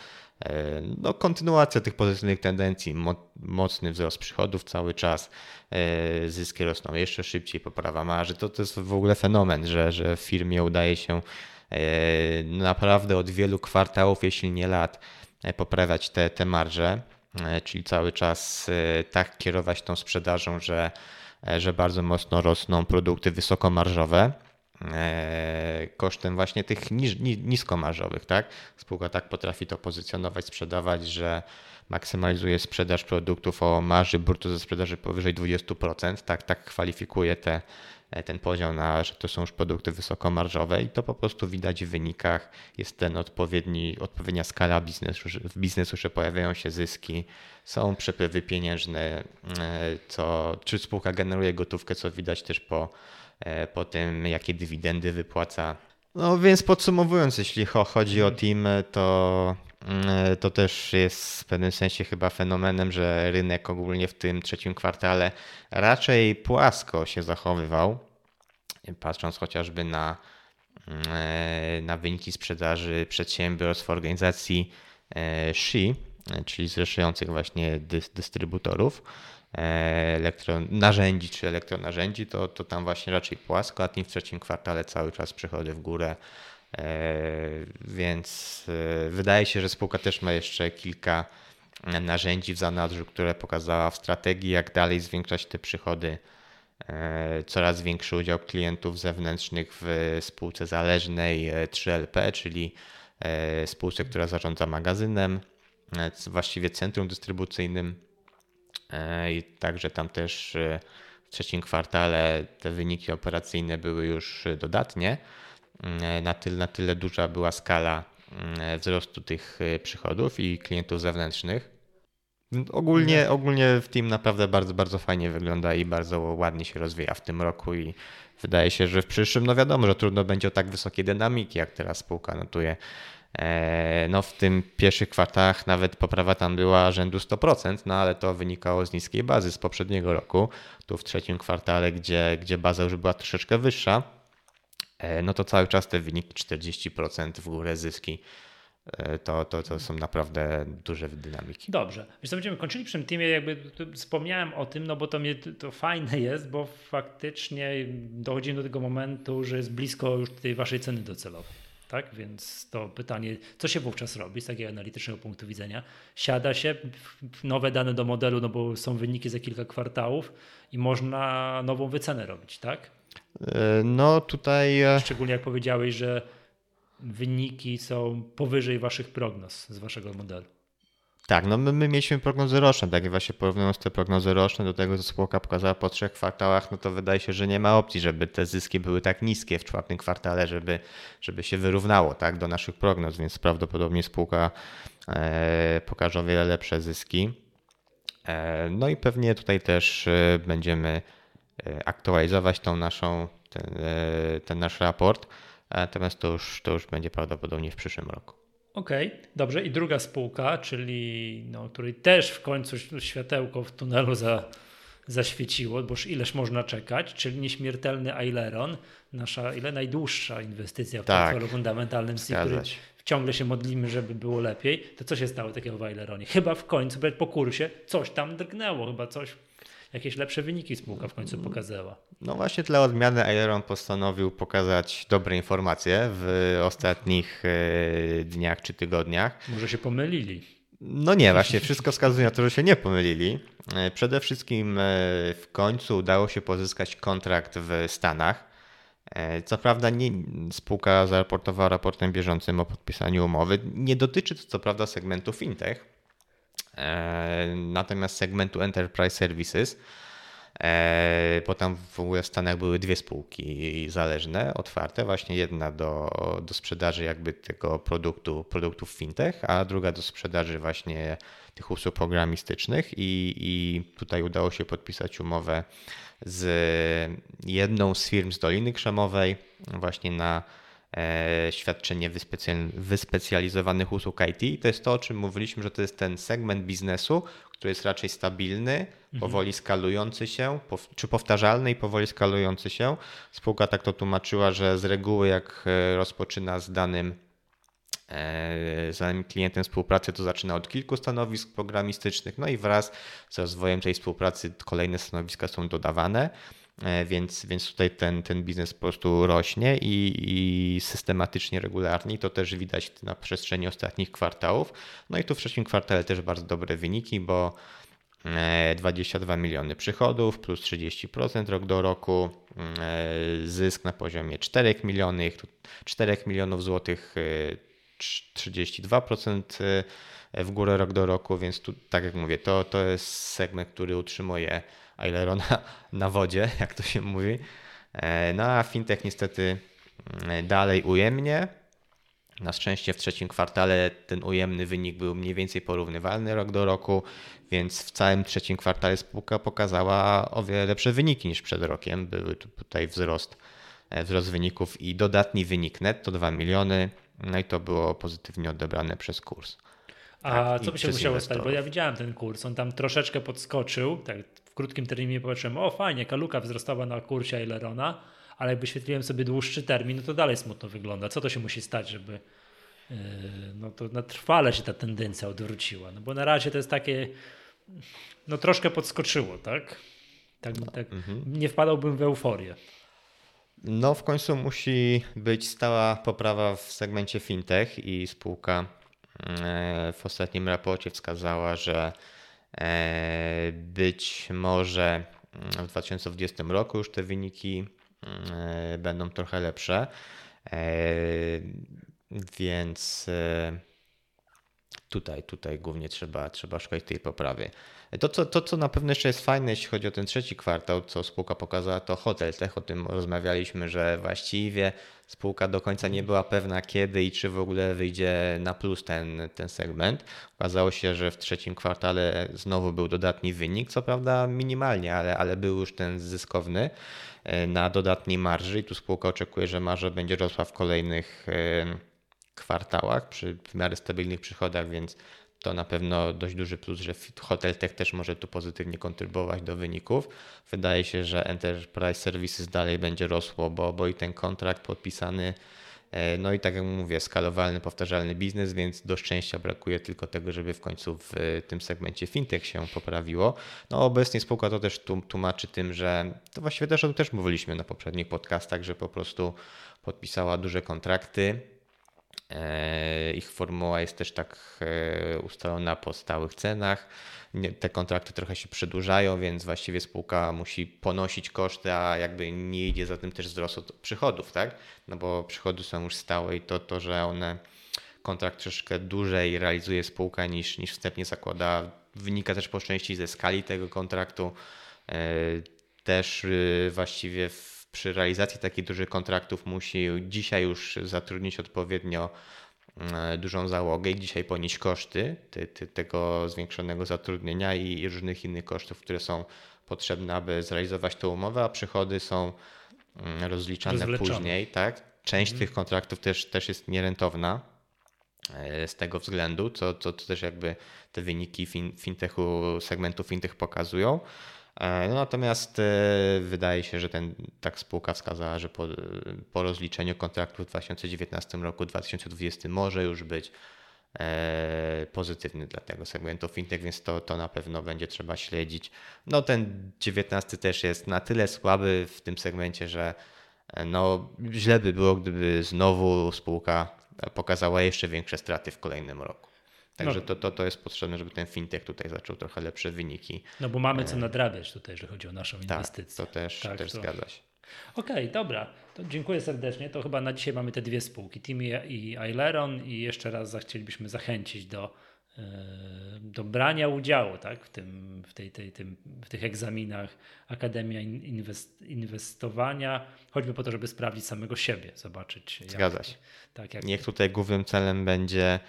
B: E, no, kontynuacja tych pozytywnych tendencji, mocny wzrost przychodów cały czas, e, zyski rosną jeszcze szybciej, poprawa marży. To, to jest w ogóle fenomen, że, że firmie udaje się e, naprawdę od wielu kwartałów, jeśli nie lat, poprawiać te, te marże, czyli cały czas tak kierować tą sprzedażą, że, że bardzo mocno rosną produkty wysokomarżowe E, kosztem właśnie tych niskomarżowych, tak? Spółka tak potrafi to pozycjonować, sprzedawać, że maksymalizuje sprzedaż produktów o marży brutto ze sprzedaży powyżej 20%, tak, tak kwalifikuje te, e, ten poziom na, że to są już produkty wysokomarżowe i to po prostu widać w wynikach, jest ten odpowiedni, odpowiednia skala biznesu, w biznesu, że pojawiają się zyski, są przepływy pieniężne, e, co, czy spółka generuje gotówkę, co widać też po E, po tym, jakie dywidendy wypłaca. No więc podsumowując, jeśli chodzi o team, to, to też jest w pewnym sensie chyba fenomenem, że rynek ogólnie w tym trzecim kwartale raczej płasko się zachowywał. Patrząc chociażby na, e, na wyniki sprzedaży przedsiębiorstw organizacji e, SHI, czyli zrzeszających właśnie dystrybutorów, E, elektron, narzędzi czy elektronarzędzi, to, to tam właśnie raczej płasko, a tym w trzecim kwartale cały czas przychody w górę. E, więc e, wydaje się, że spółka też ma jeszcze kilka narzędzi w zanadrzu, które pokazała w strategii, jak dalej zwiększać te przychody. Coraz większy udział klientów zewnętrznych w spółce zależnej 3LP, czyli spółce, która zarządza magazynem, właściwie centrum dystrybucyjnym E, I także tam też e, w trzecim kwartale te wyniki operacyjne były już dodatnie. E, na tyle, na tyle duża była skala wzrostu tych przychodów i klientów zewnętrznych. Ogólnie, ogólnie w team naprawdę bardzo, bardzo fajnie wygląda i bardzo ładnie się rozwija w tym roku i wydaje się, że w przyszłym, no wiadomo, że trudno będzie o tak wysokiej dynamiki, jak teraz spółka notuje E, no w tym pierwszych kwartałach nawet poprawa tam była rzędu 100%, no ale to wynikało z niskiej bazy z poprzedniego roku. Tu w trzecim kwartale, gdzie, gdzie baza już była troszeczkę wyższa, no to cały czas te wyniki 40% w górę zyski. E, to, to, to są naprawdę duże dynamiki.
A: Dobrze. Więc będziemy kończyli przy tym teamie, jakby wspomniałem o tym, no bo to, mnie, to fajne jest, bo faktycznie dochodzimy do tego momentu, że jest blisko już tej waszej ceny docelowej. Tak? Więc to pytanie, co się wówczas robi z takiego analitycznego punktu widzenia? Siada się nowe dane do modelu, no bo są wyniki za kilka kwartałów i można nową wycenę robić, tak?
B: E, no tutaj.
A: E, Szczególnie jak powiedziałeś, że wyniki są powyżej waszych prognoz z waszego modelu.
B: Tak, no my, my mieliśmy prognozy roczne, tak i właśnie porównując te prognozy roczne do tego, co spółka pokazała po trzech kwartałach, no to wydaje się, że nie ma opcji, żeby te zyski były tak niskie w czwartym kwartale, żeby, żeby się wyrównało tak, do naszych prognoz, więc prawdopodobnie spółka e, pokaże o wiele lepsze zyski. E, no i pewnie tutaj też e, będziemy aktualizować tą naszą, ten, e, ten nasz raport, natomiast to już, to już będzie prawdopodobnie w przyszłym roku.
A: Okej, okay, dobrze. I druga spółka, czyli no, której też w końcu światełko w tunelu za, zaświeciło, bo już ileż można czekać, czyli nieśmiertelny Aileron, nasza ile najdłuższa inwestycja w tak, portfelu fundamentalnym, z którym ciągle się modlimy, żeby było lepiej. To co się stało takiego w Aileronie? Chyba w końcu, po kursie, coś tam drgnęło, chyba coś jakieś lepsze wyniki spółka w końcu pokazała.
B: No właśnie dla odmiany Aileron postanowił pokazać dobre informacje w ostatnich e, dniach czy tygodniach.
A: Może się pomylili.
B: No nie, właśnie wszystko wskazuje na to, że się nie pomylili. E, przede wszystkim e, w końcu udało się pozyskać kontrakt w Stanach. Co prawda nie, spółka zaraportowała raportem bieżącym o podpisaniu umowy. Nie dotyczy to co prawda segmentu fintech, natomiast segmentu Enterprise Services. E, bo tam w ogóle w Stanach były dwie spółki zależne, otwarte, właśnie jedna do, do sprzedaży jakby tego produktu, produktów fintech, a druga do sprzedaży właśnie tych usług programistycznych i, i tutaj udało się podpisać umowę z jedną z firm z Doliny Krzemowej właśnie na e, świadczenie wyspecjalizowanych usług IT. To jest to, o czym mówiliśmy, że to jest ten segment biznesu, który jest raczej stabilny, mhm. powoli skalujący się, czy powtarzalny i powoli skalujący się. Spółka tak to tłumaczyła, że z reguły jak e, rozpoczyna z danym e, z danym klientem współpracę, to zaczyna od kilku stanowisk programistycznych, no i wraz z rozwojem tej współpracy kolejne stanowiska są dodawane. E, więc, więc tutaj ten, ten biznes po prostu rośnie i, i systematycznie, regularnie. To też widać na przestrzeni ostatnich kwartałów. No i tu w trzecim kwartale też bardzo dobre wyniki, bo 22 e, miliony przychodów plus 30% rok do roku, e, zysk na poziomie 4 milionów, 4 milionów złotych, 32% w górę rok do roku, więc tu, tak jak mówię, to, to jest segment, który utrzymuje ailerona na wodzie, jak to się mówi. E, no a fintech niestety mm, dalej ujemnie. Na szczęście w trzecim kwartale ten ujemny wynik był mniej więcej porównywalny rok do roku, więc w całym trzecim kwartale spółka pokazała o wiele lepsze wyniki niż przed rokiem. Były tutaj wzrost, e, wzrost wyników i dodatni wynik netto 2 miliony, no i to było pozytywnie odebrane przez kurs.
A: A tak, co by się musiało stać? Bo ja widziałem ten kurs, on tam troszeczkę podskoczył, tak krótkim terminie popatrzyłem, o fajnie, kaluka wzrostała na kursie Ailerona, ale jak wyświetliłem sobie dłuższy termin, no to dalej smutno wygląda. Co to się musi stać, żeby yy, no to na trwale się ta tendencja odwróciła? No bo na razie to jest takie, no troszkę podskoczyło, tak? Tak, tak mhm. nie wpadałbym w euforię.
B: No w końcu musi być stała poprawa w segmencie fintech i spółka yy, w ostatnim raporcie wskazała, że E, być może w 2020 roku już te wyniki e, będą trochę lepsze, e, więc tutaj, tutaj głównie trzeba, trzeba szukać tej poprawy. To co, to, co na pewno jeszcze jest fajne, jeśli chodzi o ten trzeci kwartał, co spółka pokazała, to hotel tech. O tym rozmawialiśmy, że właściwie spółka do końca nie była pewna kiedy i czy w ogóle wyjdzie na plus ten, ten segment. Okazało się, że w trzecim kwartale znowu był dodatni wynik, co prawda minimalnie, ale, ale był już ten zyskowny e, na dodatniej marży i tu spółka oczekuje, że marża będzie rosła w kolejnych e, kwartałach przy w miarę stabilnych przychodach, więc to na pewno dość duży plus, że Hotel Tech też może tu pozytywnie kontrybuować do wyników. Wydaje się, że Enterprise Services dalej będzie rosło, bo, bo i ten kontrakt podpisany, e, no i tak jak mówię, skalowalny, powtarzalny biznes, więc do szczęścia brakuje tylko tego, żeby w końcu w tym segmencie fintech się poprawiło. No obecnie spółka to też tłumaczy tym, że to właściwie też o tym też mówiliśmy na poprzednich podcastach, że po prostu podpisała duże kontrakty, E, ich formuła jest też tak e, ustalona po stałych cenach. Te kontrakty trochę się przedłużają, więc właściwie spółka musi ponosić koszty, a jakby nie idzie za tym też wzrost przychodów, tak? No bo przychody są już stałe i to, to że one kontrakt troszkę dłużej realizuje spółka niż, niż wstępnie zakłada, wynika też po części ze skali tego kontraktu. E, też y, właściwie w przy realizacji takich dużych kontraktów musi dzisiaj już zatrudnić odpowiednio mm, dużą załogę i dzisiaj ponieść koszty ty, ty, tego zwiększonego zatrudnienia i różnych innych kosztów, które są potrzebne, aby zrealizować tę umowę, a przychody są mm, rozliczane później. Tak? Część mhm. tych kontraktów też, też jest nierentowna e, z tego względu, co, co, co też jakby te wyniki fin, fintechu, segmentu fintech pokazują. E, no natomiast e, wydaje się, że ten, tak spółka wskazała, że po, po rozliczeniu kontraktu w 2019 roku, 2020 może już być e, pozytywny dla tego segmentu fintech, więc to, to na pewno będzie trzeba śledzić. No ten 19 też jest na tyle słaby w tym segmencie, że no, źle by było, gdyby znowu spółka pokazała jeszcze większe straty w kolejnym roku. Także no. to, to, to jest potrzebne, żeby ten fintech tutaj zaczął trochę lepsze wyniki.
A: No bo mamy co e, nadrabiać tutaj, jeżeli chodzi o naszą tak, inwestycję.
B: To też, tak, też to... zgadza się.
A: Okej, okay, dobra. To dziękuję serdecznie. To chyba na dzisiaj mamy te dwie spółki, Team i Aileron i jeszcze raz chcielibyśmy zachęcić do do brania udziału tak, w, tym, w, tej, tej, tym, w tych egzaminach, Akademia inwest, Inwestowania, choćby po to, żeby sprawdzić samego siebie, zobaczyć.
B: Zgadza jak, się. Tak, jak Niech tutaj głównym celem będzie e,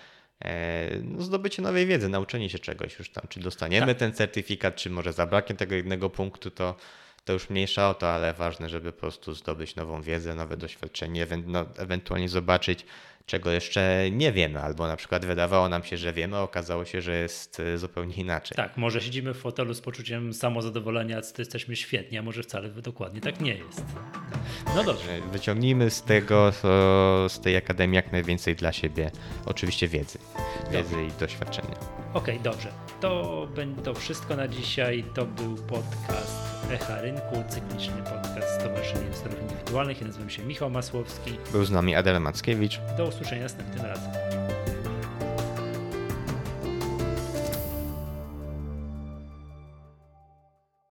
B: no, zdobycie nowej wiedzy, nauczenie się czegoś już tam, czy dostaniemy tak. ten certyfikat, czy może zabraknie tego jednego punktu, to to już mniejsza o to, ale ważne, żeby po prostu zdobyć nową wiedzę, nowe doświadczenie, no, ewentualnie zobaczyć, czego jeszcze nie wiemy, albo na przykład wydawało nam się, że wiemy, a okazało się, że jest e, zupełnie inaczej.
A: Tak, może siedzimy w fotelu z poczuciem samozadowolenia, to jesteśmy świetni, a może wcale dokładnie tak nie jest. No dobrze.
B: Wyciągnijmy z tego, z tej akademii jak najwięcej dla siebie, oczywiście wiedzy, wiedzy i doświadczenia.
A: Okej, okay, dobrze. To, to wszystko na dzisiaj. To był podcast Echa Rynku, cykliczny podcast Stowarzyszenia Inwestorów Indywidualnych. Ja nazywam się Michał Masłowski.
B: Był z nami Adela Mackiewicz.
A: Do usłyszenia następnym razem.